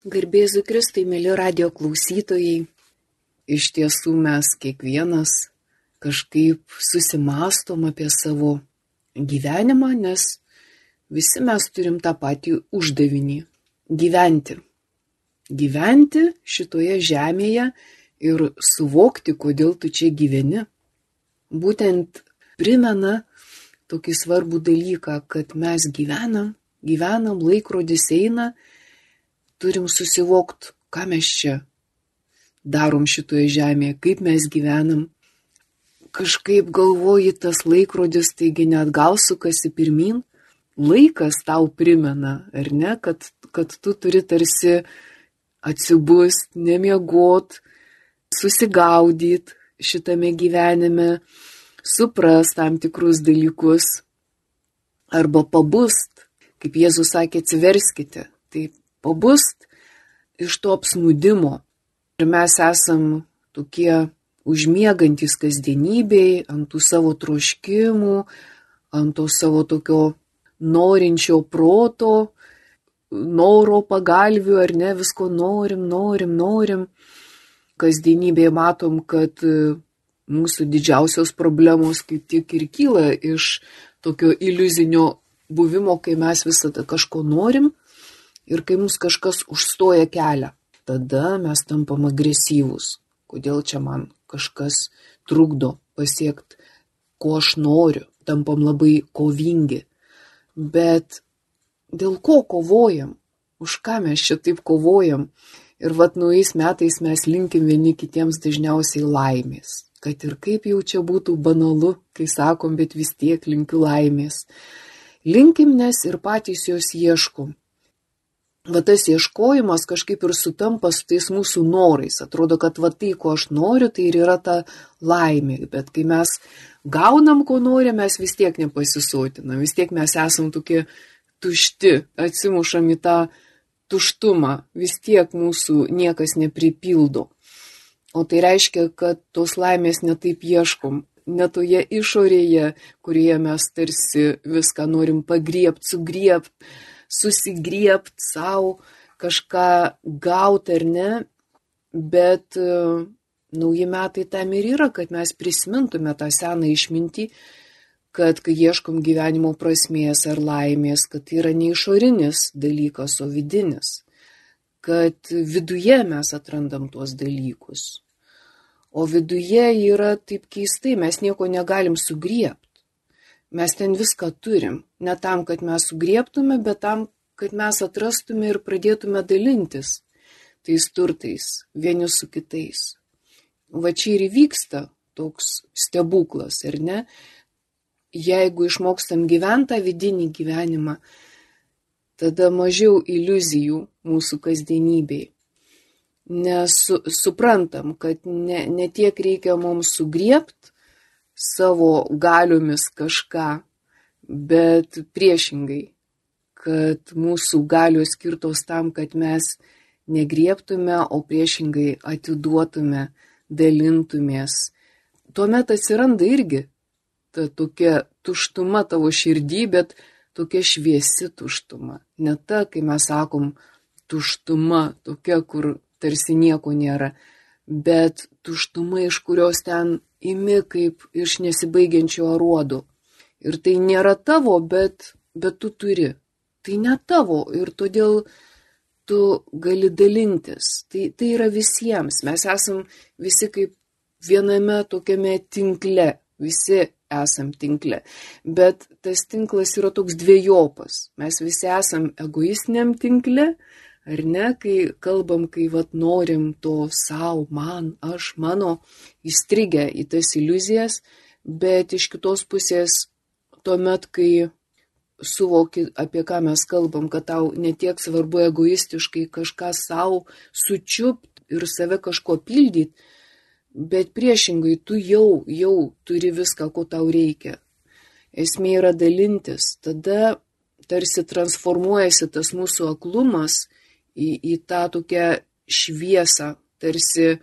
Garbėzu Kristai, mėly radio klausytojai, iš tiesų mes kiekvienas kažkaip susimastom apie savo gyvenimą, nes visi mes turim tą patį uždavinį - gyventi. Gyventi šitoje žemėje ir suvokti, kodėl tu čia gyveni. Būtent primena tokį svarbų dalyką, kad mes gyvenam, gyvenam, laikrodis eina, turim susivokti, ką mes čia darom šitoje žemėje, kaip mes gyvenam. Kažkaip galvoji, tas laikrodis taigi net gal sukasi pirmin, laikas tau primena, ar ne, kad, kad tu turi tarsi atsibust, nemiegot, susigaudyt šitame gyvenime, suprast tam tikrus dalykus arba pabust, kaip Jėzus sakė, atsiverskite. Tai pabust iš to apsnūdimo. Ir mes esam tokie užmiegantis kasdienybei, ant tų savo troškimų, ant to savo tokio norinčio proto, noro pagalvių ar ne, visko norim, norim, norim. Kasdienybėje matom, kad mūsų didžiausios problemos kaip tik ir kyla iš tokio iliuzinio buvimo, kai mes visada kažko norim, Ir kai mums kažkas užstoja kelią, tada mes tampam agresyvūs. Kodėl čia man kažkas trukdo pasiekti, ko aš noriu, tampam labai kovingi. Bet dėl ko kovojam? Už ką mes čia taip kovojam? Ir vad naujais metais mes linkim vieni kitiems dažniausiai laimės. Kad ir kaip jau čia būtų banalu, kai sakom, bet vis tiek linkiu laimės. Linkim, nes ir patys jos ieškom va tas ieškojimas kažkaip ir sutampa su tais mūsų norais. Atrodo, kad va tai, ko aš noriu, tai ir yra ta laimė. Bet kai mes gaunam, ko norim, mes vis tiek nepasisotinam. Vis tiek mes esam tokie tušti, atsimušam į tą tuštumą. Vis tiek mūsų niekas nepripildo. O tai reiškia, kad tos laimės netaip ieškom. Netoje išorėje, kurioje mes tarsi viską norim pagriepti, sugriepti susigriebt savo, kažką gauti ar ne, bet e, nauji metai tam ir yra, kad mes prisimintume tą seną išmintį, kad kai ieškom gyvenimo prasmės ar laimės, kad tai yra ne išorinis dalykas, o vidinis, kad viduje mes atrandam tuos dalykus. O viduje yra taip keistai, mes nieko negalim sugriepti. Mes ten viską turim. Ne tam, kad mes sugrieptume, bet tam, kad mes atrastume ir pradėtume dalintis tais turtais vieni su kitais. Va čia ir įvyksta toks stebuklas, ar ne? Jeigu išmokstam gyventą vidinį gyvenimą, tada mažiau iliuzijų mūsų kasdienybei. Nes su, suprantam, kad ne, ne tiek reikia mums sugriebt, savo galiomis kažką, bet priešingai, kad mūsų galios skirtos tam, kad mes negrieptume, o priešingai atiduotume, dalintumės. Tuomet atsiranda irgi ta tokia tuštuma tavo širdį, bet tokia šviesi tuštuma. Ne ta, kai mes sakom tuštuma, tokia, kur tarsi nieko nėra, bet tuštuma, iš kurios ten imi kaip iš nesibaigiančio aruodo. Ir tai nėra tavo, bet, bet tu turi. Tai ne tavo ir todėl tu gali dalintis. Tai, tai yra visiems. Mes esam visi kaip viename tokiame tinkle. Visi esam tinkle. Bet tas tinklas yra toks dviejopas. Mes visi esam egoistiniam tinkle, Ar ne, kai kalbam, kai vat norim to savo, man, aš, mano, įstrigę į tas iliuzijas, bet iš kitos pusės, tuomet, kai suvoki, apie ką mes kalbam, kad tau netiek svarbu egoistiškai kažką savo sučiupt ir save kažko pildyti, bet priešingai tu jau, jau turi viską, ko tau reikia. Esmė yra dalintis, tada tarsi transformuojasi tas mūsų aklumas į, į tą tokią šviesą, tarsi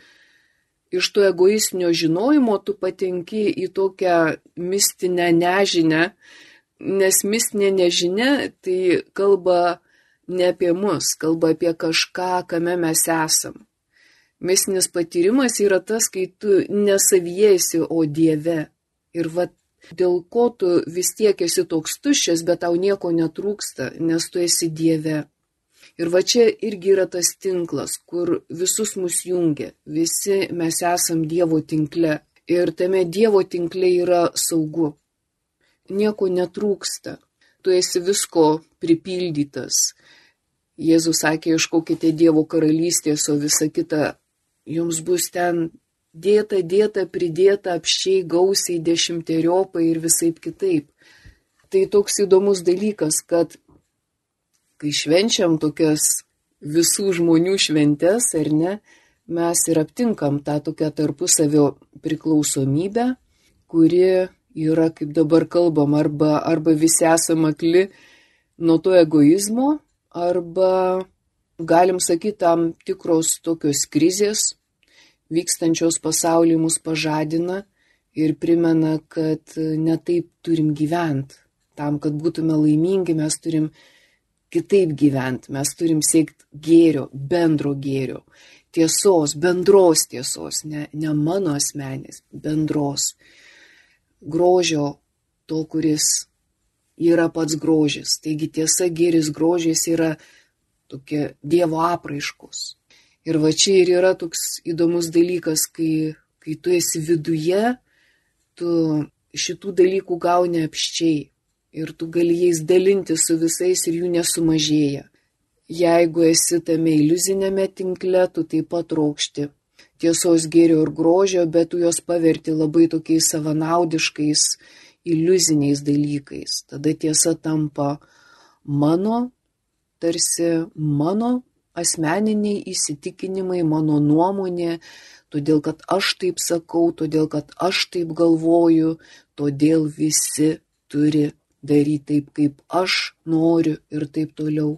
iš to egoistinio žinojimo tu patenki į tokią mistinę nežinę, nes mistinė nežinia tai kalba ne apie mus, kalba apie kažką, kame mes esam. Misinis patyrimas yra tas, kai tu nesaviesi, o Dieve. Ir va, dėl ko tu vis tiek esi toks tuščias, bet tau nieko netrūksta, nes tu esi Dieve. Ir va čia irgi yra tas tinklas, kur visus mus jungia. Visi mes esam Dievo tinkle. Ir tame Dievo tinkle yra saugu. Nieko netrūksta. Tu esi visko pripildytas. Jėzus sakė, ieškokite Dievo karalystės, o visa kita jums bus ten dėta, dėta, pridėta apščiai gausiai, dešimteriopai ir visai kitaip. Tai toks įdomus dalykas, kad kai švenčiam tokias visų žmonių šventes, ar ne, mes ir aptinkam tą tokią tarpusavio priklausomybę, kuri yra, kaip dabar kalbam, arba, arba visi esame akli nuo to egoizmo, arba, galim sakyti, tam tikros tokios krizės vykstančios pasaulį mus pažadina ir primena, kad ne taip turim gyventi. Tam, kad būtume laimingi, mes turim kitaip gyventi, mes turim siekti gėrio, bendro gėrio, tiesos, bendros tiesos, ne, ne mano asmenės, bendros, grožio, to, kuris yra pats grožis. Taigi tiesa, gėris, grožis yra tokie Dievo apraiškos. Ir va čia ir yra toks įdomus dalykas, kai, kai tu esi viduje, tu šitų dalykų gauni apščiai ir tu gali jais dalinti su visais ir jų nesumažėja. Jeigu esi tame iliuzinėme tinkle, tu taip pat trokšti tiesos gėrio ir grožio, bet tu juos paverti labai tokiais savanaudiškais, iliuziniais dalykais. Tada tiesa tampa mano, tarsi mano asmeniniai įsitikinimai, mano nuomonė, todėl kad aš taip sakau, todėl kad aš taip galvoju, todėl visi turi daryti taip, kaip aš noriu ir taip toliau.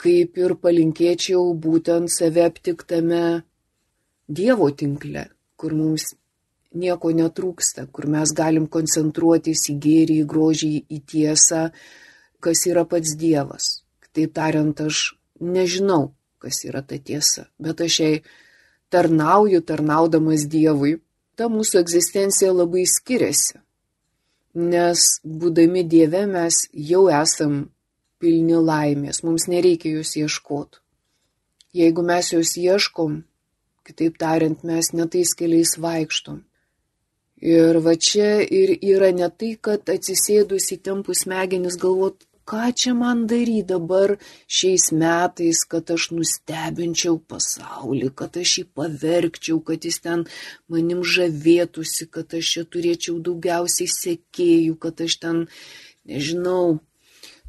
Kaip ir palinkėčiau būtent save aptiktame Dievo tinkle, kur mums nieko netrūksta, kur mes galim koncentruotis į gėrį, į grožį, į tiesą, kas yra pats Dievas. Kitaip tariant, aš nežinau, kas yra ta tiesa, bet aš jai tarnauju, tarnaudamas Dievui. Ta mūsų egzistencija labai skiriasi nes būdami Dieve mes jau esam pilni laimės, mums nereikia jos ieškoti. Jeigu mes jos ieškom, kitaip tariant, mes netais keliais vaikštom. Ir va čia ir yra ne tai, kad atsisėdus į tempus smegenis galvot, ką čia man daryti dabar šiais metais, kad aš nustebinčiau pasaulį, kad aš jį paverkčiau, kad jis ten manim žavėtųsi, kad aš čia turėčiau daugiausiai sekėjų, kad aš ten, nežinau,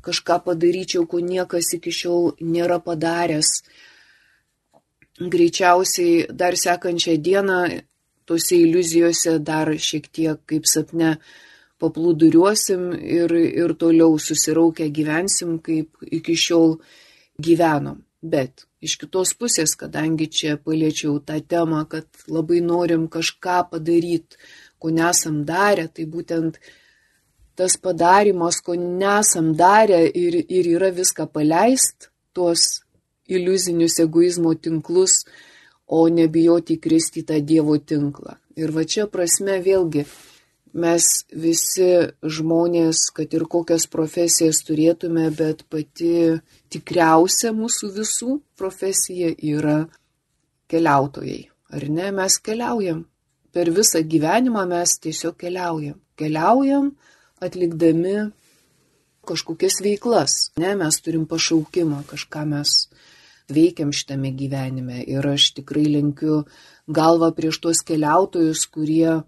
kažką padaryčiau, ko niekas iki šiol nėra padaręs. Greičiausiai dar sekančią dieną tose iliuzijose dar šiek tiek kaip sapne paplūduriuosim ir, ir toliau susiraukę gyvensim, kaip iki šiol gyvenom. Bet iš kitos pusės, kadangi čia paliečiau tą temą, kad labai norim kažką padaryti, ko nesam darę, tai būtent tas padarimas, ko nesam darę ir, ir yra viską paleist, tuos iliuzinius egoizmo tinklus, o nebijoti įkristi tą Dievo tinklą. Ir va čia prasme vėlgi mes visi žmonės, kad ir kokias profesijas turėtume, bet pati tikriausia mūsų visų profesija yra keliautojai. Ar ne, mes keliaujam. Per visą gyvenimą mes tiesiog keliaujam. Keliaujam atlikdami kažkokias veiklas. Ne, mes turim pašaukimą, kažką mes veikiam šitame gyvenime. Ir aš tikrai linkiu galvą prieš tuos keliautojus, kurie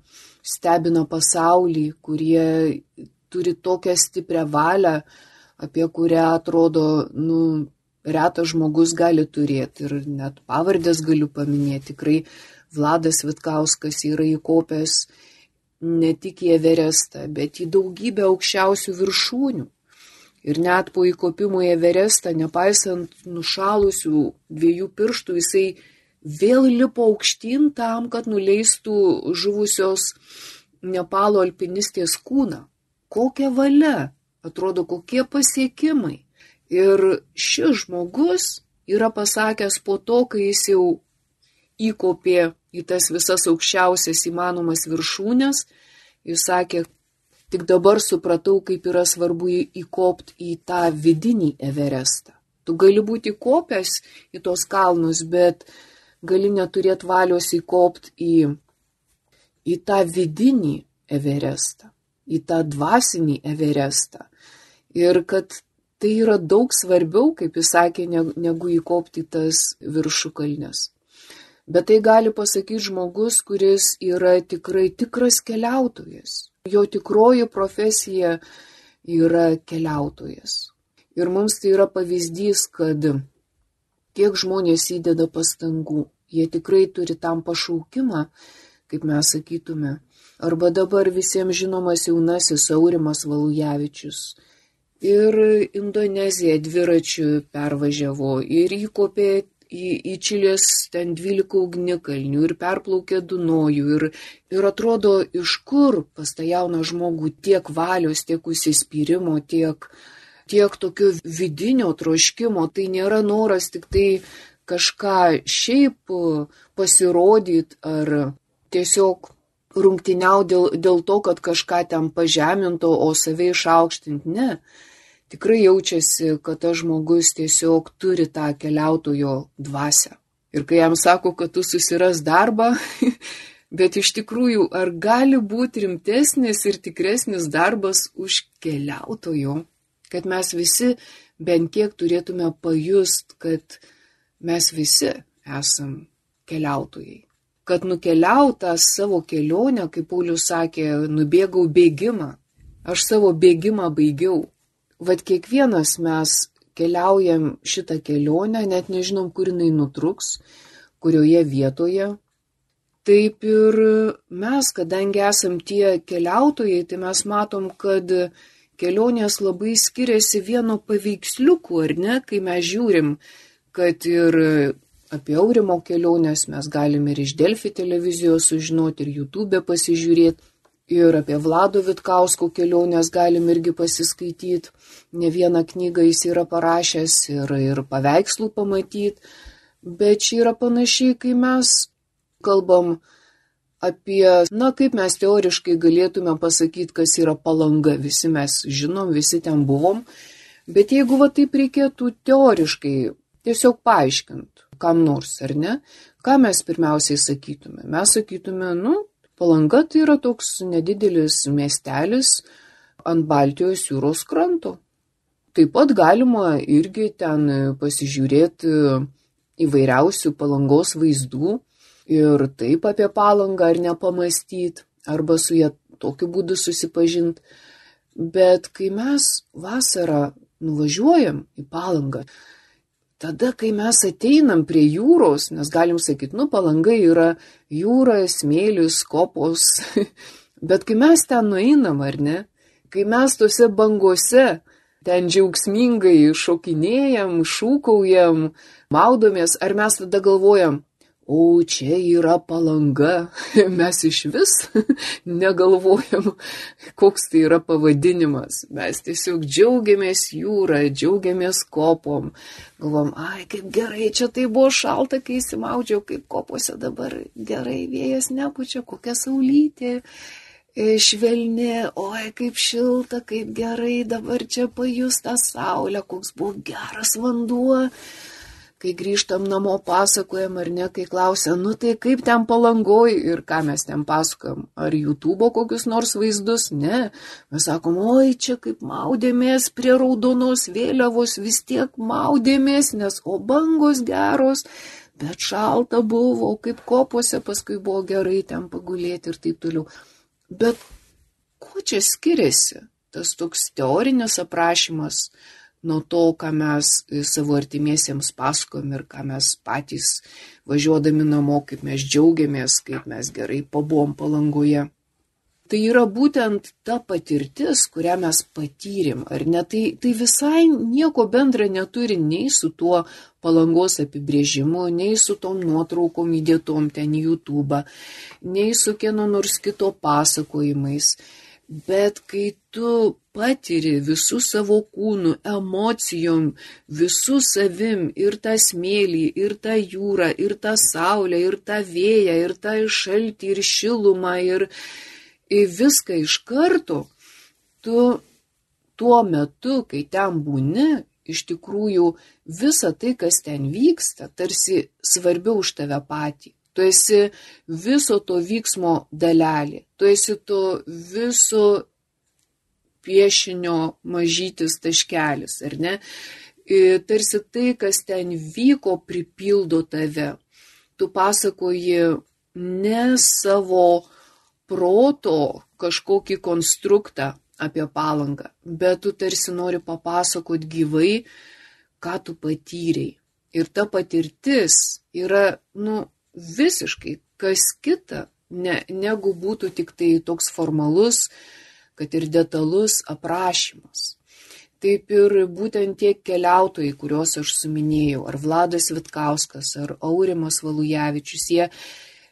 stebina pasaulį, kurie turi tokią stiprią valią, apie kurią atrodo, nu, retas žmogus gali turėti. Ir net pavardės galiu paminėti. Tikrai Vladas Vitkauskas yra įkopęs ne tik į Everestą, bet į daugybę aukščiausių viršūnių. Ir net po įkopimo į Everestą, nepaisant nušalusių dviejų pirštų, jisai vėl lipo aukštyn tam, kad nuleistų žuvusios Nepalo alpinistės kūną. Kokia valia, atrodo, kokie pasiekimai. Ir šis žmogus yra pasakęs po to, kai jis jau įkopė į tas visas aukščiausias įmanomas viršūnės, jis sakė, tik dabar supratau, kaip yra svarbu įkopti į tą vidinį Everestą. Tu gali būti kopęs į tos kalnus, bet gali neturėti valios įkopti į, į tą vidinį Everestą, į tą dvasinį Everestą. Ir kad tai yra daug svarbiau, kaip jis sakė, negu įkopti tas viršukalnes. Bet tai gali pasakyti žmogus, kuris yra tikrai tikras keliautojas. Jo tikroji profesija yra keliautojas. Ir mums tai yra pavyzdys, kad kiek žmonės įdeda pastangų, jie tikrai turi tam pašaukimą, kaip mes sakytume. Arba dabar visiems žinomas jaunasis Aurimas Valujavičius. Ir Indoneziją dviračiu pervažiavo ir įkopė į, į Čilės ten 12 ugnikalnių ir perplaukė Dunojų. Ir, ir atrodo, iš kur pas tą jauną žmogų tiek valios, tiek užsispyrimo, tiek tiek tokio vidinio troškimo, tai nėra noras tik tai kažką šiaip pasirodyti ar tiesiog rungtiniau dėl, dėl to, kad kažką ten pažeminto, o save išaukštinti. Ne. Tikrai jaučiasi, kad tas žmogus tiesiog turi tą keliautojo dvasę. Ir kai jam sako, kad tu susiras darbą, bet iš tikrųjų, ar gali būti rimtesnis ir tikresnis darbas už keliautojo? kad mes visi bent kiek turėtume pajust, kad mes visi esam keliautojai. Kad nukeliautą savo kelionę, kaip Paulius sakė, nubėgau bėgimą. Aš savo bėgimą baigiau. Vad kiekvienas mes keliaujam šitą kelionę, net nežinom, kur jinai nutruks, kurioje vietoje. Taip ir mes, kadangi esam tie keliautojai, tai mes matom, kad kelionės labai skiriasi vieno paveiksliuku, ar ne, kai mes žiūrim, kad ir apie Aurimo keliones mes galime ir iš Delfi televizijos sužinoti, ir YouTube pasižiūrėti, ir apie Vlado Vitkausko keliones galim irgi pasiskaityti. Ne vieną knygą jis yra parašęs ir, ir paveikslų pamatyti, bet čia yra panašiai, kai mes kalbam apie, na, kaip mes teoriškai galėtume pasakyti, kas yra palanga. Visi mes žinom, visi ten buvom. Bet jeigu va taip reikėtų teoriškai tiesiog paaiškinti, kam nors, ar ne, ką mes pirmiausiai sakytume? Mes sakytume, nu, palanga tai yra toks nedidelis miestelis ant Baltijos jūros kranto. Taip pat galima irgi ten pasižiūrėti įvairiausių palangos vaizdų, ir taip apie palangą ar nepamastyti, arba su ją tokiu būdu susipažinti. Bet kai mes vasarą nuvažiuojam į palangą, tada, kai mes ateinam prie jūros, nes galim sakyti, nu, palanga yra jūra, smėlius, kopos, bet kai mes ten nueinam, ar ne, kai mes tose bangose ten džiaugsmingai šokinėjam, šūkaujam, maudomės, ar mes tada galvojam, O čia yra palanga, mes iš vis negalvojam, koks tai yra pavadinimas. Mes tiesiog džiaugiamės jūrą, džiaugiamės kopom. Galvom, ai, kaip gerai, čia tai buvo šalta, kai įsimaudžiau, kaip kopose dabar gerai, vėjas nepučia, kokia saulytė e, švelni, oi, kaip šilta, kaip gerai, dabar čia pajus tą saulę, koks buvo geras vanduo kai grįžtam namo pasakojam ar ne, kai klausia, nu tai kaip ten palangoj ir ką mes ten pasakojam, ar YouTube kokius nors vaizdus, ne, mes sakom, oi čia kaip maudėmės prie raudonos vėliavos, vis tiek maudėmės, nes o bangos geros, bet šalta buvo, kaip kopose paskui buvo gerai ten pagulėti ir taip toliau. Bet kuo čia skiriasi tas toks teorinis aprašymas? Nuo to, ką mes savo artimiesiems pasakom ir ką mes patys važiuodami namo, kaip mes džiaugiamės, kaip mes gerai pabuvom palangoje. Tai yra būtent ta patirtis, kurią mes patyrėm, ar ne? Tai, tai visai nieko bendra neturi nei su tuo palangos apibrėžimu, nei su tom nuotraukom įdėtom ten į YouTube, nei su kieno nors kito pasakojimais. Bet kai tu patiri visų savo kūnų, emocijom, visų savim ir tą smėlį, ir tą jūrą, ir tą saulę, ir tą vėją, ir tą šaltį, ir šilumą, ir, ir viską iš karto, tu tuo metu, kai ten būni, iš tikrųjų visa tai, kas ten vyksta, tarsi svarbiau už tave patį. Tu esi viso to vyksmo dalelė, tu esi to viso piešinio mažytis taškelis, ar ne? Ir tarsi tai, kas ten vyko, pripildo tave. Tu pasakoji ne savo proto kažkokį konstruktą apie palangą, bet tu tarsi nori papasakot gyvai, ką tu patyrei. Ir ta patirtis yra, nu, visiškai kas kita, ne, negu būtų tik tai toks formalus, kad ir detalus aprašymas. Taip ir būtent tie keliautojai, kuriuos aš suminėjau, ar Vladas Vitkauskas, ar Aurimas Valujevičius, jie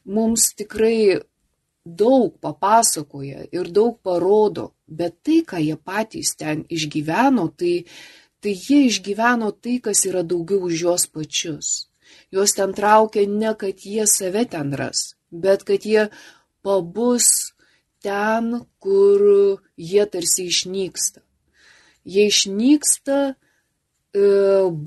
mums tikrai daug papasakoja ir daug parodo, bet tai, ką jie patys ten išgyveno, tai, tai jie išgyveno tai, kas yra daugiau už juos pačius. Juos ten traukia ne, kad jie save ten ras, bet kad jie pabus ten, kur jie tarsi išnyksta. Jie išnyksta e,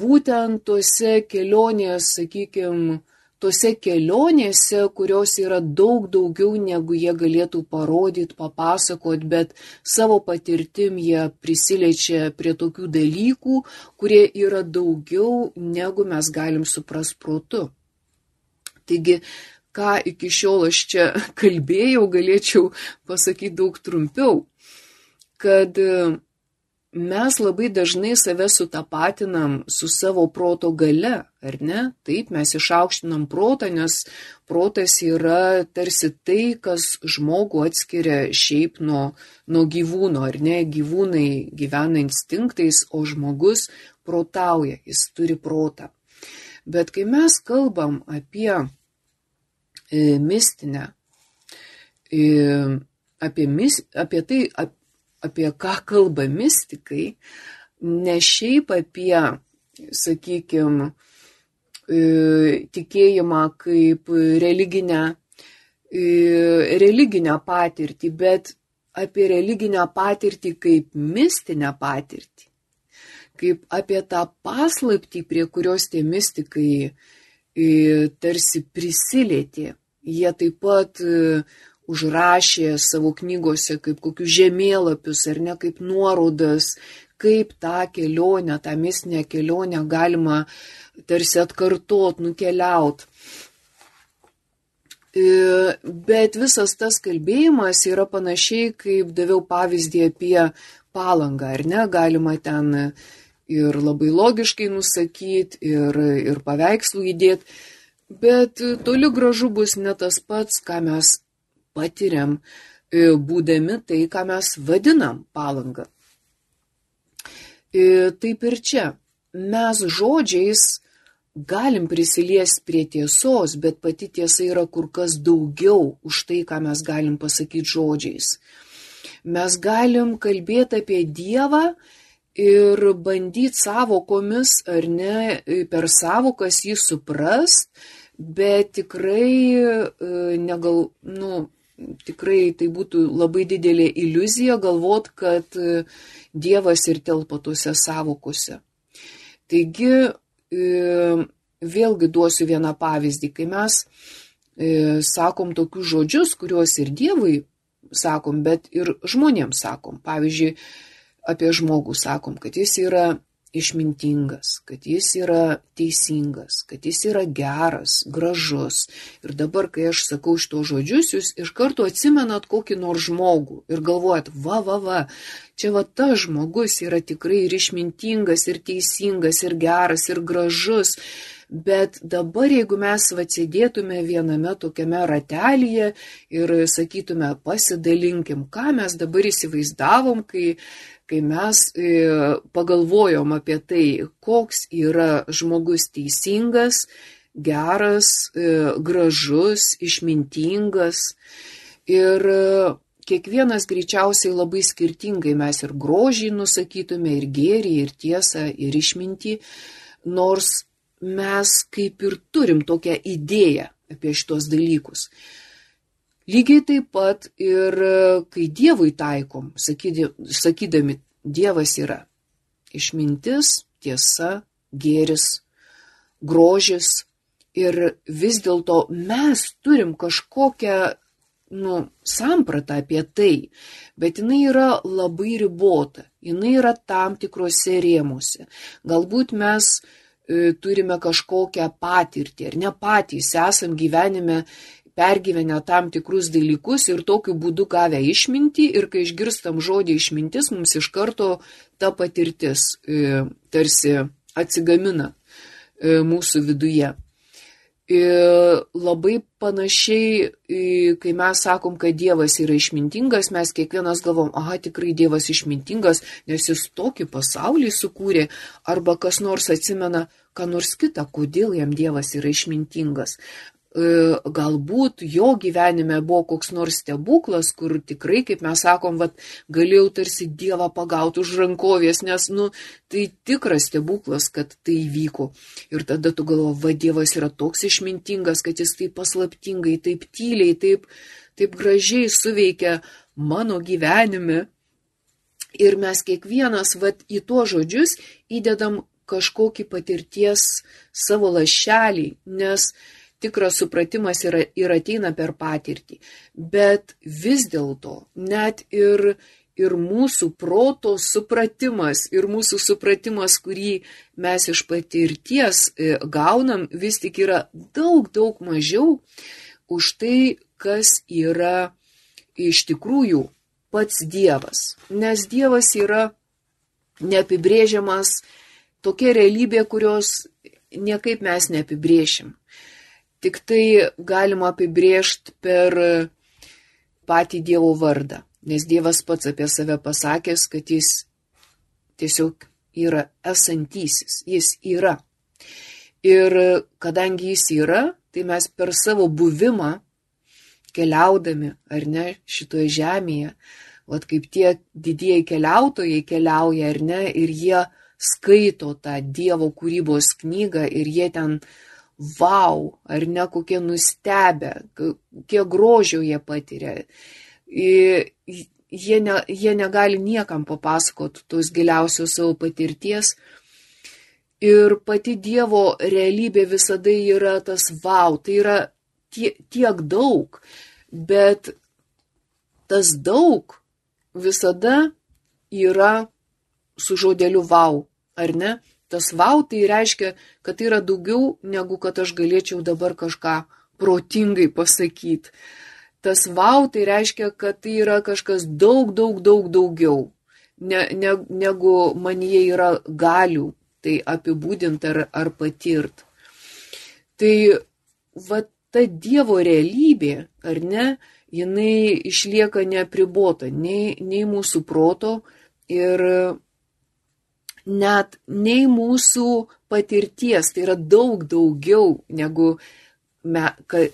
būtent tuose kelionės, sakykime, tose kelionėse, kurios yra daug daugiau negu jie galėtų parodyti, papasakot, bet savo patirtim jie prisiliečia prie tokių dalykų, kurie yra daugiau negu mes galim supras protu. Taigi, ką iki šiol aš čia kalbėjau, galėčiau pasakyti daug trumpiau, kad mes labai dažnai save sutapatinam su savo proto gale, ar ne? Taip, mes išaukštinam protą, nes protas yra tarsi tai, kas žmogų atskiria šiaip nuo, nuo gyvūno, ar ne? Gyvūnai gyvena instinktais, o žmogus protauja, jis turi protą. Bet kai mes kalbam apie e, mistinę, e, apie, mis, apie tai, ap, apie ką kalba mystikai, ne šiaip apie, sakykime, tikėjimą kaip religinę, e, religinę patirtį, bet apie religinę patirtį kaip mistinę patirtį, kaip apie tą paslaptį, prie kurios tie mystikai e, tarsi prisilietė. Jie taip pat užrašė savo knygose kaip kokius žemėlapius ar ne kaip nuorodas, kaip tą kelionę, tą mistinę kelionę galima tarsi atkartot, nukeliaut. E, bet visas tas kalbėjimas yra panašiai, kaip daviau pavyzdį apie palangą, ar ne, galima ten ir labai logiškai nusakyti, ir, ir paveikslų įdėti, bet toli gražu bus ne tas pats, ką mes patiriam, e, būdami tai, ką mes vadinam palanga. E, taip ir čia. Mes žodžiais galim prisiliesti prie tiesos, bet pati tiesa yra kur kas daugiau už tai, ką mes galim pasakyti žodžiais. Mes galim kalbėti apie Dievą ir bandyti savokomis ar ne per savokas jį suprast, bet tikrai negal, nu, tikrai tai būtų labai didelė iliuzija galvot, kad e, Dievas ir telpa tuose savokose. Taigi, e, vėlgi duosiu vieną pavyzdį, kai mes e, sakom tokius žodžius, kuriuos ir Dievui sakom, bet ir žmonėms sakom. Pavyzdžiui, apie žmogų sakom, kad jis yra išmintingas, kad jis yra teisingas, kad jis yra geras, gražus. Ir dabar, kai aš sakau šito žodžius, jūs iš karto atsimenat kokį nors žmogų ir galvojat, va, va, va, čia va tas žmogus yra tikrai ir išmintingas, ir teisingas, ir geras, ir gražus. Bet dabar, jeigu mes atsėdėtume viename tokiame ratelyje ir sakytume, pasidalinkim, ką mes dabar įsivaizdavom, kai kai mes e, pagalvojom apie tai, koks yra žmogus teisingas, geras, e, gražus, išmintingas. Ir e, kiekvienas greičiausiai labai skirtingai mes ir grožį nusakytume, ir gėrį, ir tiesą, ir išmintį, nors mes kaip ir turim tokią idėją apie šitos dalykus. Lygiai taip pat ir kai Dievui taikom, sakydami, Dievas yra išmintis, tiesa, gėris, grožis. Ir vis dėlto mes turim kažkokią nu, sampratą apie tai, bet jinai yra labai ribota, jinai yra tam tikrose rėmuose. Galbūt mes e, turime kažkokią patirtį, ar ne patys esam gyvenime pergyvenę tam tikrus dalykus ir tokiu būdu gavę išmintį ir kai išgirstam žodį išmintis, mums iš karto ta patirtis e, tarsi atsigamina e, mūsų viduje. Ir labai panašiai, kai mes sakom, kad Dievas yra išmintingas, mes kiekvienas galvom, aha, tikrai Dievas išmintingas, nes jis tokį pasaulį sukūrė, arba kas nors atsimena, ką nors kitą, kodėl jam Dievas yra išmintingas. E, galbūt jo gyvenime buvo koks nors stebuklas, kur tikrai, kaip mes sakom, vat, galėjau tarsi Dievą pagauti už rankovės, nes, nu, tai tikras stebuklas, kad tai įvyko. Ir tada tu galvo, va, Dievas yra toks išmintingas, kad jis taip paslaptingai, taip tyliai, taip, taip gražiai suveikia mano gyvenime. Ir mes kiekvienas, vat, į tuos žodžius įdedam kažkokį patirties savo lašelį, nes tikras supratimas yra, ir ateina per patirtį. Bet vis dėlto net ir, ir mūsų proto supratimas, ir mūsų supratimas, kurį mes iš patirties e, gaunam, vis tik yra daug, daug mažiau už tai, kas yra iš tikrųjų pats Dievas. Nes Dievas yra neapibrėžiamas tokia realybė, kurios niekaip mes neapibrėšim tik tai galima apibriežti per patį Dievo vardą. Nes Dievas pats apie save pasakęs, kad jis tiesiog yra esantysis, jis yra. Ir kadangi jis yra, tai mes per savo buvimą, keliaudami, ar ne, šitoje žemėje, vad kaip tie didieji keliautojai keliauja, ar ne, ir jie skaito tą Dievo kūrybos knygą ir jie ten wow, ar ne kokie nustebę, kiek grožio jie patiria. Jie, ne, jie negali niekam papasakoti tos giliausios savo patirties. Ir pati Dievo realybė visada yra tas wow, tai yra tie, tiek daug, bet tas daug visada yra su žodeliu wow, ar ne? Tas vau tai reiškia, kad tai yra daugiau negu kad aš galėčiau dabar kažką protingai pasakyti. Tas vau tai reiškia, kad tai yra kažkas daug, daug, daug daugiau, ne, ne, negu manyje yra galių tai apibūdinti ar, ar patirt. Tai va ta Dievo realybė, ar ne, jinai išlieka neapribota nei, nei mūsų proto ir net nei mūsų patirties, tai yra daug daugiau negu me, ka,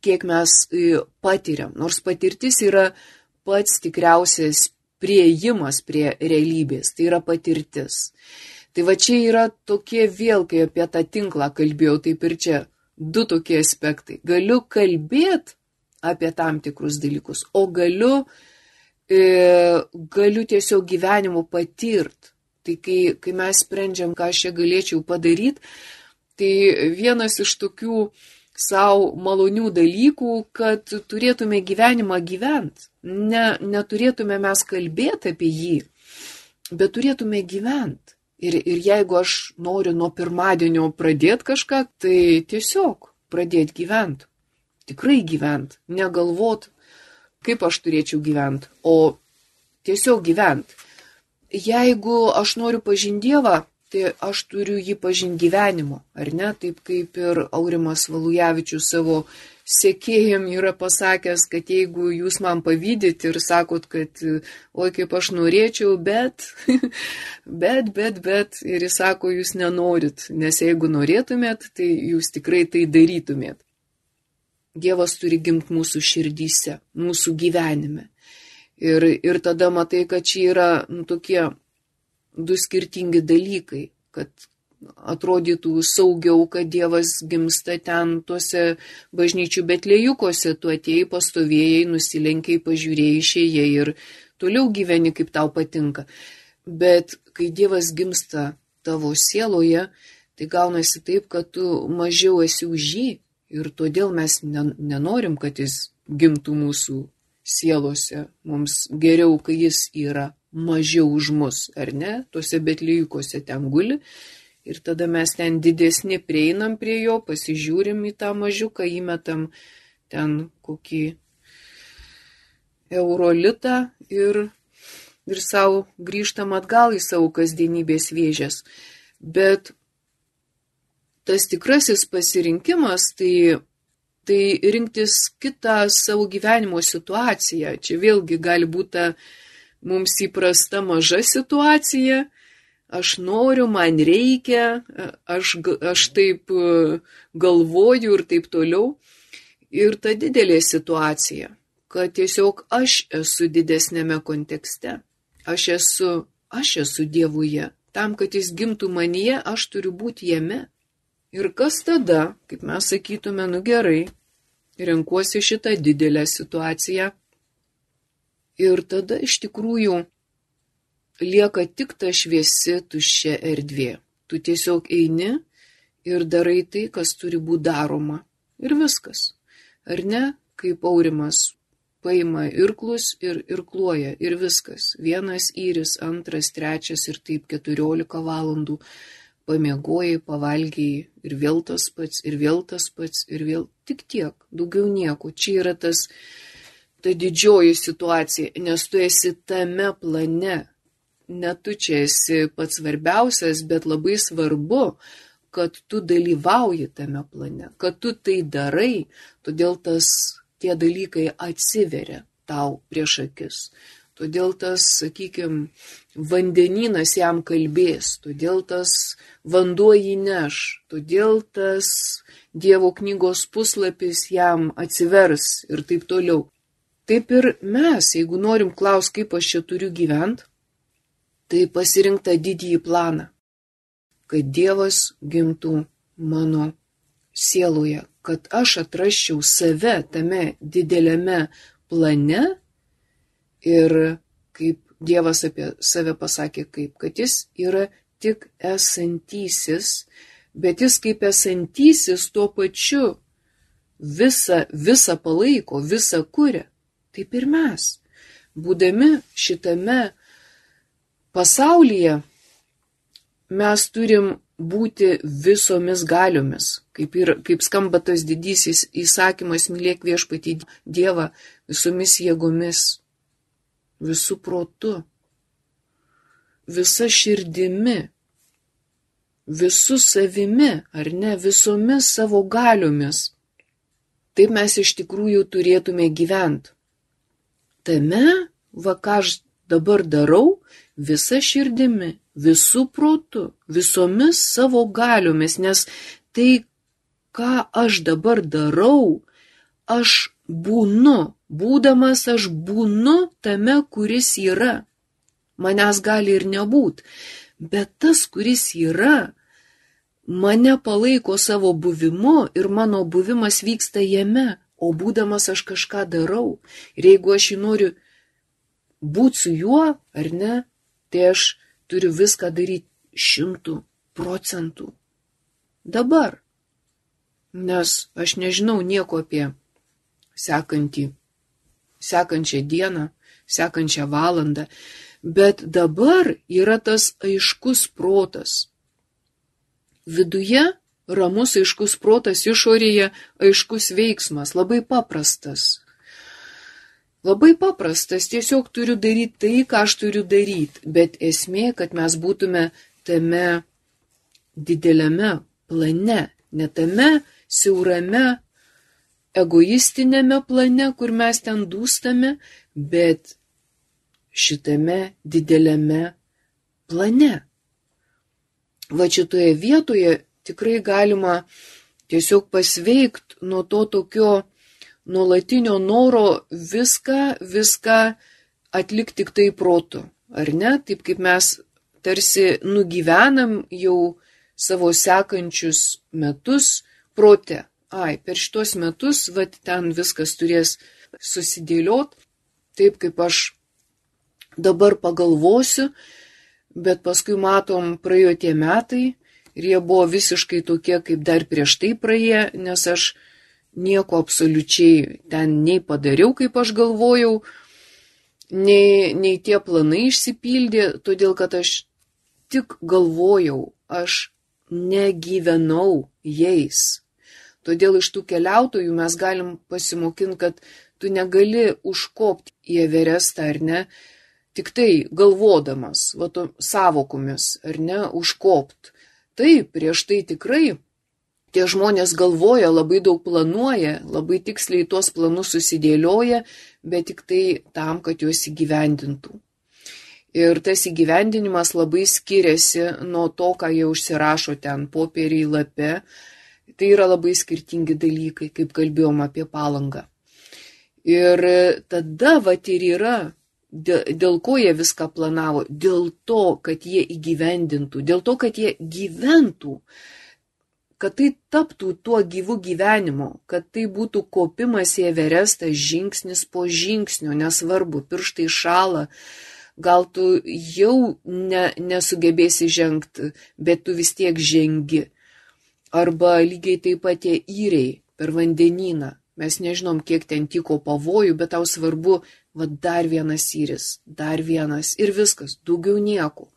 kiek mes e, patiriam. Nors patirtis yra pats tikriausias prieimas prie realybės, tai yra patirtis. Tai va čia yra tokie vėl, kai apie tą tinklą kalbėjau, taip ir čia du tokie aspektai. Galiu kalbėti apie tam tikrus dalykus, o galiu, e, galiu tiesiog gyvenimu patirt Tai kai, kai mes sprendžiam, ką aš čia galėčiau padaryti, tai vienas iš tokių savo malonių dalykų, kad turėtume gyvenimą gyventi. Ne, neturėtume mes kalbėti apie jį, bet turėtume gyventi. Ir, ir jeigu aš noriu nuo pirmadienio pradėti kažką, tai tiesiog pradėti gyventi. Tikrai gyventi, negalvot, kaip aš turėčiau gyventi, o tiesiog gyventi jeigu aš noriu pažinti Dievą, tai aš turiu jį pažinti gyvenimu, ar ne? Taip kaip ir Aurimas Valujavičius savo sekėjim yra pasakęs, kad jeigu jūs man pavydit ir sakot, kad oi kaip aš norėčiau, bet, bet, bet, bet, ir jis sako, jūs nenorit, nes jeigu norėtumėt, tai jūs tikrai tai darytumėt. Dievas turi gimti mūsų širdyse, mūsų gyvenime. Ir, ir tada matai, kad čia yra nu, tokie du skirtingi dalykai, kad atrodytų saugiau, kad Dievas gimsta ten tuose bažnyčių betlėjukose, tu atėjai, pastovėjai, nusilenkiai, pažiūrėjai, išėjai ir toliau gyveni, kaip tau patinka. Bet kai Dievas gimsta tavo sieloje, tai gaunasi taip, kad tu mažiau esi už jį ir todėl mes nenorim, kad jis gimtų mūsų sielose. Mums geriau, kai jis yra mažiau už mus, ar ne, tuose betlyjukose ten guli Ir tada mes ten didesni prieinam prie jo, pasižiūrim į tą mažiuką, įmetam ten kokį eurolitą ir, ir savo grįžtam atgal į savo kasdienybės vėžės. Bet tas tikrasis pasirinkimas tai, tai rinktis kitą savo gyvenimo situaciją. Čia vėlgi gali būti mums įprasta maža situacija aš noriu, man reikia, aš, aš taip e, galvoju ir taip toliau. Ir ta didelė situacija, kad tiesiog aš esu didesnėme kontekste. Aš esu, aš esu Dievuje. Tam, kad jis gimtų manyje, aš turiu būti jame. Ir kas tada, kaip mes sakytume, nu gerai, renkuosi šitą didelę situaciją. Ir tada iš tikrųjų lieka tik ta šviesi tuščia erdvė. Tu tiesiog eini ir darai tai, kas turi būti daroma. Ir viskas. Ar ne, kaip aurimas paima irklus ir irkluoja ir viskas. Vienas įris, antras, trečias ir taip keturiolika valandų pamiegojai, pavalgiai ir vėl tas pats, ir vėl tas pats, ir vėl tik tiek, daugiau nieko. Čia yra tas, ta didžioji situacija, nes tu esi tame plane, ne tu čia esi pats svarbiausias, bet labai svarbu, kad tu dalyvauji tame plane, kad tu tai darai, todėl tas tie dalykai atsiveria tau prieš akis. Todėl tas, sakykime, vandenynas jam kalbės, todėl tas vanduo jį neš, todėl tas Dievo knygos puslapis jam atsivers ir taip toliau. Taip ir mes, jeigu norim klaus, kaip aš čia turiu gyventi, tai pasirinkta didįjį planą, kad Dievas gimtų mano sieloje, kad aš atraščiau save tame dideliame plane ir kaip Dievas apie save pasakė, kaip, kad jis yra tik esantysis, bet jis kaip esantysis tuo pačiu visą, visą palaiko, visą kuria. Taip ir mes, būdami šitame Pasaulyje mes turim būti visomis galiomis, kaip, ir, kaip skamba tas didysis įsakymas mylėk viešpatį Dievą visomis jėgomis, visų protu, visa širdimi, visų savimi, ar ne, visomis savo galiomis. Taip mes iš tikrųjų turėtume gyventi. Tame, va ką aš dabar darau, visa širdimi, visų protu, visomis savo galiomis, nes tai, ką aš dabar darau, aš būnu, būdamas aš būnu tame, kuris yra. Manęs gali ir nebūt, bet tas, kuris yra, mane palaiko savo buvimu ir mano buvimas vyksta jame, o būdamas aš kažką darau. Ir jeigu aš jį noriu būti su juo, ar ne, tai aš turiu viską daryti šimtų procentų. Dabar. Nes aš nežinau nieko apie sekantį, sekančią dieną, sekančią valandą, bet dabar yra tas aiškus protas. Viduje ramus aiškus protas, išorėje aiškus veiksmas, labai paprastas, Labai paprastas, tiesiog turiu daryti tai, ką aš turiu daryti, bet esmė, kad mes būtume tame dideliame plane, ne tame siaurame egoistinėme plane, kur mes ten dūstame, bet šitame dideliame plane. Va šitoje vietoje tikrai galima tiesiog pasveikti nuo to tokio nuolatinio noro viską, viską atlikti tik tai protu, ar ne? Taip kaip mes tarsi nugyvenam jau savo sekančius metus prote. Ai, per šitos metus, va, ten viskas turės susidėliot, taip kaip aš dabar pagalvosiu, bet paskui matom, praėjo tie metai ir jie buvo visiškai tokie, kaip dar prieš tai praėję, nes aš nieko absoliučiai ten nei padariau, kaip aš galvojau, nei, nei tie planai išsipildė, todėl kad aš tik galvojau, aš negyvenau jais. Todėl iš tų keliautojų mes galim pasimokinti, kad tu negali užkopti į Everestą ar ne, tik tai galvodamas, va to savokomis, ar ne, užkopt. Taip, prieš tai tikrai tie žmonės galvoja, labai daug planuoja, labai tiksliai tuos planus susidėlioja, bet tik tai tam, kad juos įgyvendintų. Ir tas įgyvendinimas labai skiriasi nuo to, ką jie užsirašo ten popieriai lape. Tai yra labai skirtingi dalykai, kaip kalbėjom apie palangą. Ir tada vat ir yra, dėl, ko jie viską planavo, dėl to, kad jie įgyvendintų, dėl to, kad jie gyventų, kad tai taptų tuo gyvu gyvenimu, kad tai būtų kopimas į Everestą žingsnis po žingsnio, nesvarbu, pirštai šala, gal tu jau ne, nesugebėsi žengti, bet tu vis tiek žengi. Arba lygiai taip pat tie įriai per vandenyną. Mes nežinom, kiek ten tiko pavojų, bet tau svarbu, va dar vienas įris, dar vienas ir viskas, daugiau nieko.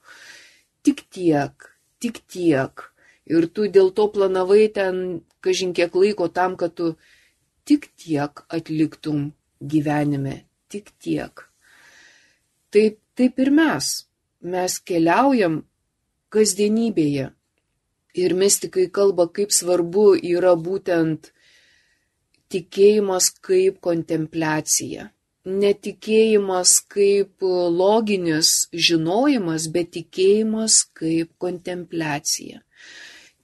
Tik tiek, tik tiek. Ir tu dėl to planavai ten, kažin kiek laiko tam, kad tu tik tiek atliktum gyvenime, tik tiek. Taip taip ir mes. Mes keliaujam kasdienybėje. Ir mystikai kalba, kaip svarbu yra būtent tikėjimas kaip kontempliacija. Netikėjimas kaip loginis žinojimas, bet tikėjimas kaip kontempliacija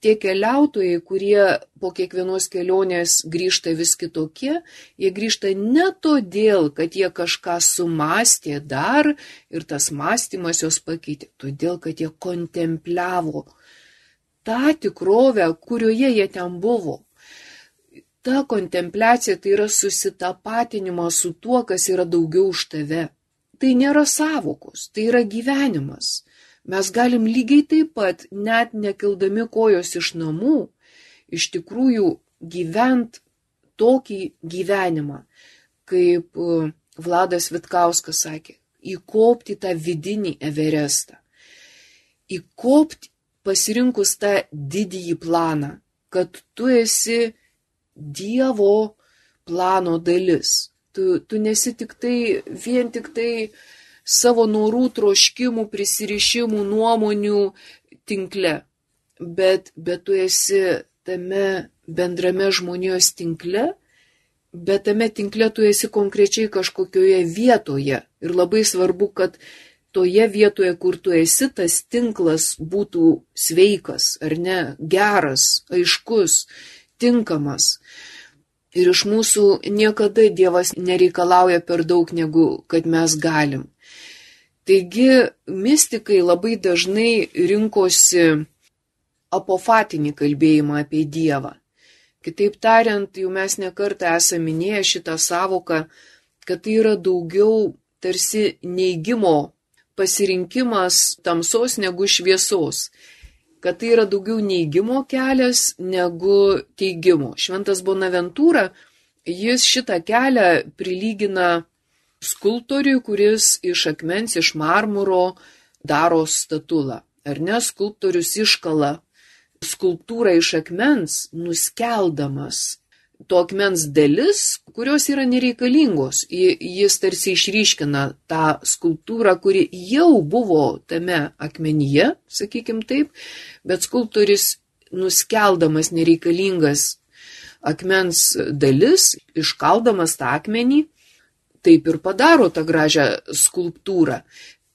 tie keliautojai, kurie po kiekvienos kelionės grįžta vis kitokie, jie grįžta ne todėl, kad jie kažką sumastė dar ir tas mąstymas juos pakeitė, todėl, kad jie kontempliavo tą tikrovę, kurioje jie ten buvo. Ta kontempliacija tai yra susitapatinimas su tuo, kas yra daugiau už tave. Tai nėra savokos, tai yra gyvenimas. Mes galim lygiai taip pat, net nekildami kojos iš namų, iš tikrųjų gyvent tokį gyvenimą, kaip e, Vladas Vitkauskas sakė, įkopti tą vidinį Everestą. Įkopti pasirinkus tą didįjį planą, kad tu esi Dievo plano dalis. Tu, tu nesi tik tai, vien tik tai savo norų, troškimų, prisirišimų, nuomonių tinkle, bet, bet tu esi tame bendrame žmonijos tinkle, bet tame tinkle tu esi konkrečiai kažkokioje vietoje. Ir labai svarbu, kad toje vietoje, kur tu esi, tas tinklas būtų sveikas, ar ne, geras, aiškus, tinkamas. Ir iš mūsų niekada Dievas nereikalauja per daug, negu kad mes galim. Taigi mystikai labai dažnai rinkosi apofatinį kalbėjimą apie Dievą. Kitaip tariant, jau mes nekartą esame minėję šitą savoką, kad tai yra daugiau tarsi neigimo pasirinkimas tamsos negu šviesos, kad tai yra daugiau neigimo kelias negu teigimo. Šventas Bonaventūra, jis šitą kelią prilygina skulptoriui, kuris iš akmens, iš marmuro daro statulą. Ar ne, skulptorius iškala skulptūrą iš akmens, nuskeldamas to akmens dalis, kurios yra nereikalingos. Jis tarsi išryškina tą skulptūrą, kuri jau buvo tame akmenyje, sakykim taip, bet skulptorius nuskeldamas nereikalingas akmens dalis, iškaldamas tą akmenį, taip ir padaro tą gražią skulptūrą.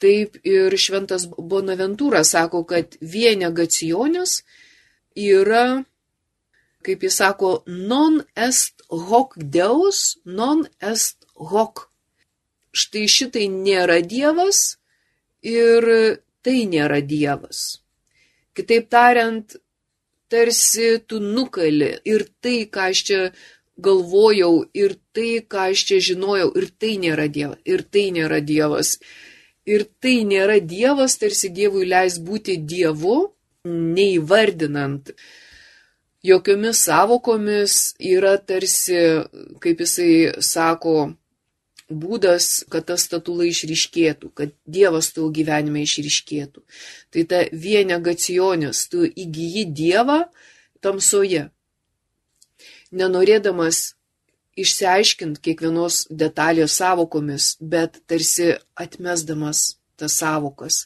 Taip ir šventas Bonaventūra sako, kad vienegacionės yra, kaip jis sako, non est hoc deus, non est hoc. štai šitai nėra Dievas ir tai nėra Dievas. Kitaip tariant, tarsi tu nukali ir tai, ką aš čia galvojau, ir tai, ką aš čia žinojau, ir tai nėra Dievas, ir tai nėra Dievas. Ir tai nėra Dievas, tarsi Dievui leis būti Dievu, neįvardinant jokiomis savokomis, yra tarsi, kaip jisai sako, būdas, kad ta statula išryškėtų, kad Dievas tavo gyvenime išryškėtų. Tai ta vienegacionis, tu įgyji Dievą tamsoje. Nenorėdamas išsiaiškinti kiekvienos detalės savokomis, bet tarsi atmesdamas tas savokas.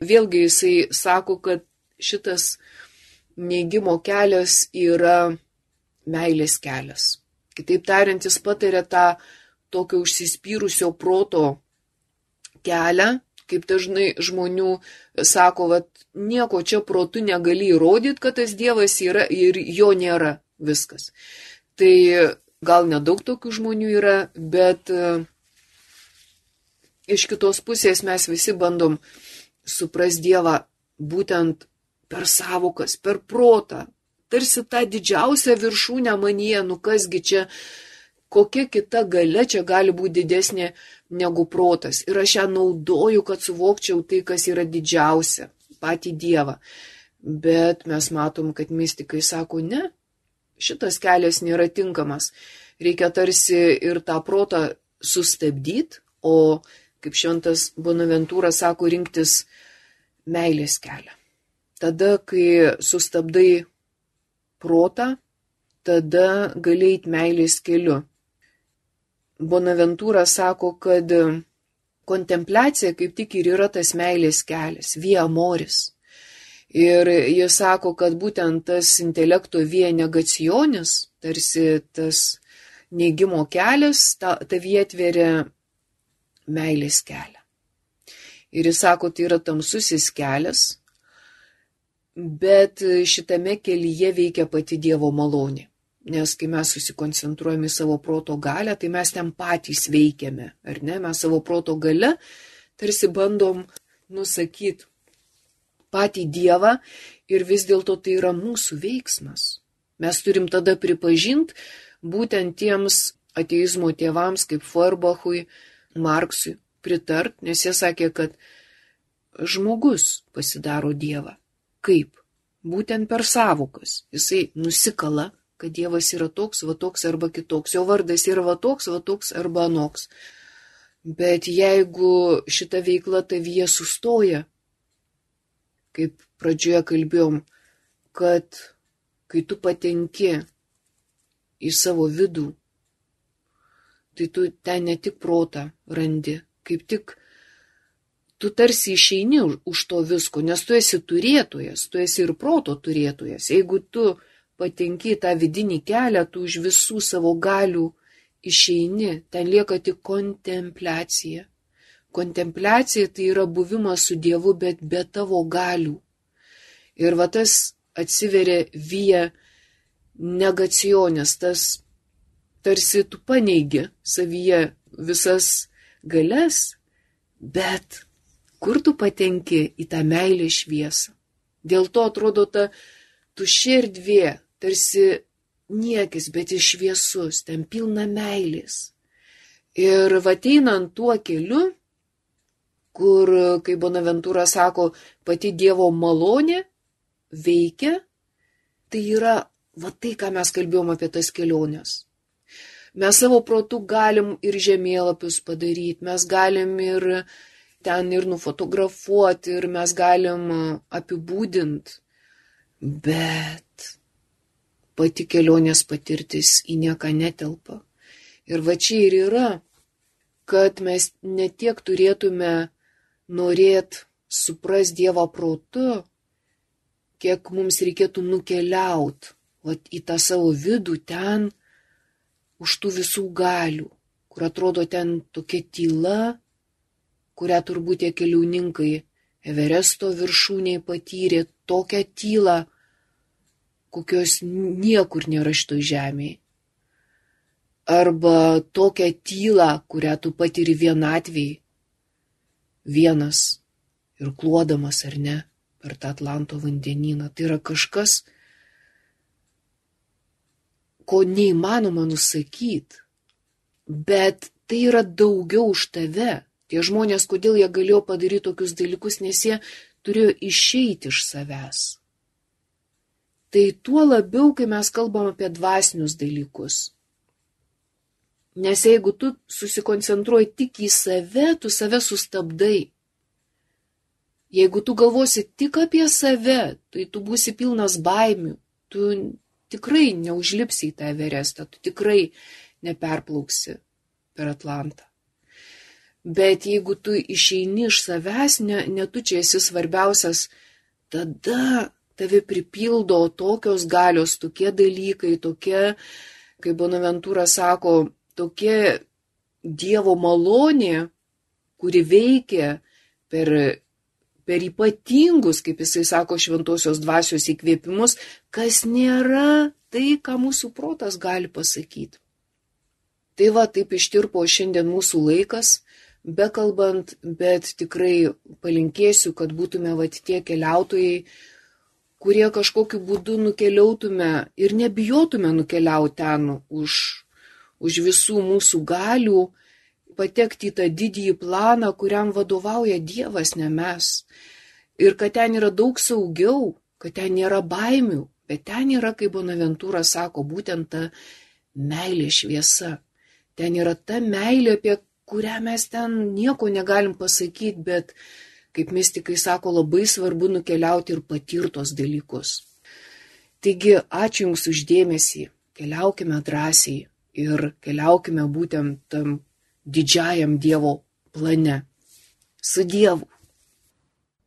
Vėlgi jisai sako, kad šitas neigimo kelias yra meilės kelias. Kitaip tariant, jis patarė tą tokio užsispyrusio proto kelią, kaip dažnai žmonių sako, kad nieko čia protu negali įrodyti, kad tas Dievas yra ir jo nėra viskas. Tai gal nedaug tokių žmonių yra, bet e, iš kitos pusės mes visi bandom supras Dievą būtent per savokas, per protą. Tarsi tą didžiausią viršūnę manyje, nu kasgi čia kokia kita gale čia gali būti didesnė negu protas. Ir aš ją naudoju, kad suvokčiau tai, kas yra didžiausia - patį Dievą. Bet mes matom, kad mystikai sako, ne, šitas kelias nėra tinkamas. Reikia tarsi ir tą protą sustabdyti, o, kaip šventas Bonaventūra sako, rinktis meilės kelią. Tada, kai sustabdai protą, tada gali eiti meilės keliu. Bonaventūra sako, kad kontempliacija kaip tik ir yra tas meilės kelias, via amoris. Ir jis sako, kad būtent tas intelekto via negacionis, tarsi tas neigimo kelias, ta, tavi atveria meilės kelią. Ir jis sako, tai yra tamsusis kelias, bet šitame kelyje veikia pati Dievo malonė. Nes kai mes susikoncentruojame į savo proto galę, tai mes ten patys veikiame, ar ne? Mes savo proto gale tarsi bandom nusakyti patį Dievą ir vis dėlto tai yra mūsų veiksmas. Mes turim tada pripažinti būtent tiems ateizmo tėvams kaip Forbachui, Marksui pritart, nes jie sakė, kad žmogus pasidaro Dievą. Kaip? Būtent per savokas. Jisai nusikala kad Dievas yra toks, va toks arba kitoks, jo vardas yra va toks, va toks arba anoks. Bet jeigu šita veikla tavyje sustoja, kaip pradžioje kalbėjom, kad kai tu patenki į savo vidų, tai tu ten ne tik protą randi, kaip tik tu tarsi išeini už to visko, nes tu esi turėtojas, tu esi ir proto turėtojas. Jeigu tu patenki tą vidinį kelią, tu už visų savo galių išeini, ten lieka tik kontempliacija. Kontempliacija tai yra buvimas su Dievu, bet be tavo galių. Ir va tas atsiveria vyja negacionės, tas tarsi tu paneigi savyje visas galias, bet kur tu patenki į tą meilę šviesą. Dėl to atrodo ta tuščia erdvė, tarsi niekis, bet iš šviesus, ten pilna meilės. Ir vateinant tuo keliu, kur, kaip Bonaventūra sako, pati Dievo malonė veikia, tai yra va tai, ką mes kalbėjom apie tas keliones. Mes savo protų galim ir žemėlapius padaryti, mes galim ir ten ir nufotografuoti, ir mes galim apibūdinti, bet pati kelionės patirtis į nieką netelpa. Ir va čia ir yra, kad mes ne tiek turėtume norėt supras Dievą protu, kiek mums reikėtų nukeliaut vat, į tą savo vidų ten, už tų visų galių, kur atrodo ten tokia tyla, kurią turbūt tie keliauninkai Everesto viršūniai patyrė tokią tylą, kokios niekur nėra šitoj žemėje. arba tokią tylą, kurią tu patiri vienatvėj, vienas ir kluodamas ar ne per tą Atlanto vandenyną. Tai yra kažkas, ko neįmanoma nusakyti, bet tai yra daugiau už tave. Tie žmonės, kodėl jie galėjo padaryti tokius dalykus, nes jie turėjo išeiti iš savęs. Tai tuo labiau, kai mes kalbam apie dvasinius dalykus. Nes jeigu tu susikoncentruoji tik į save, tu save sustabdai. Jeigu tu galvosi tik apie save, tai tu būsi pilnas baimių, tu tikrai neužlipsi į tą Everestą, tu tikrai neperplauksi per Atlantą. Bet jeigu tu išeini iš savęs, ne, ne tu čia esi svarbiausias, tada tave pripildo tokios galios, tokie dalykai, tokie, kaip Bonaventūra sako, tokie Dievo malonė, kuri veikia per per ypatingus, kaip jisai sako, šventosios dvasios įkvėpimus, kas nėra tai, ką mūsų protas gali pasakyti. Tai va, taip ištirpo šiandien mūsų laikas, bekalbant, bet tikrai palinkėsiu, kad būtume va tie keliautojai, kurie kažkokiu būdu nukeliautume ir nebijotume nukeliauti ten už, už visų mūsų galių, patekti į tą didįjį planą, kuriam vadovauja Dievas, ne mes. Ir kad ten yra daug saugiau, kad ten nėra baimių, bet ten yra, kaip Bonaventūra sako, būtent ta meilė šviesa. Ten yra ta meilė, apie kurią mes ten nieko negalim pasakyti, bet, kaip mystikai sako, labai svarbu nukeliauti ir patirtos dalykus. Taigi, ačiū Jums uždėmesį, keliaukime drąsiai ir keliaukime būtent tam didžiajam Dievo plane. Su Dievu.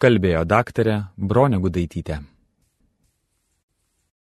Kalbėjo daktarė Bronė Gudaitytė.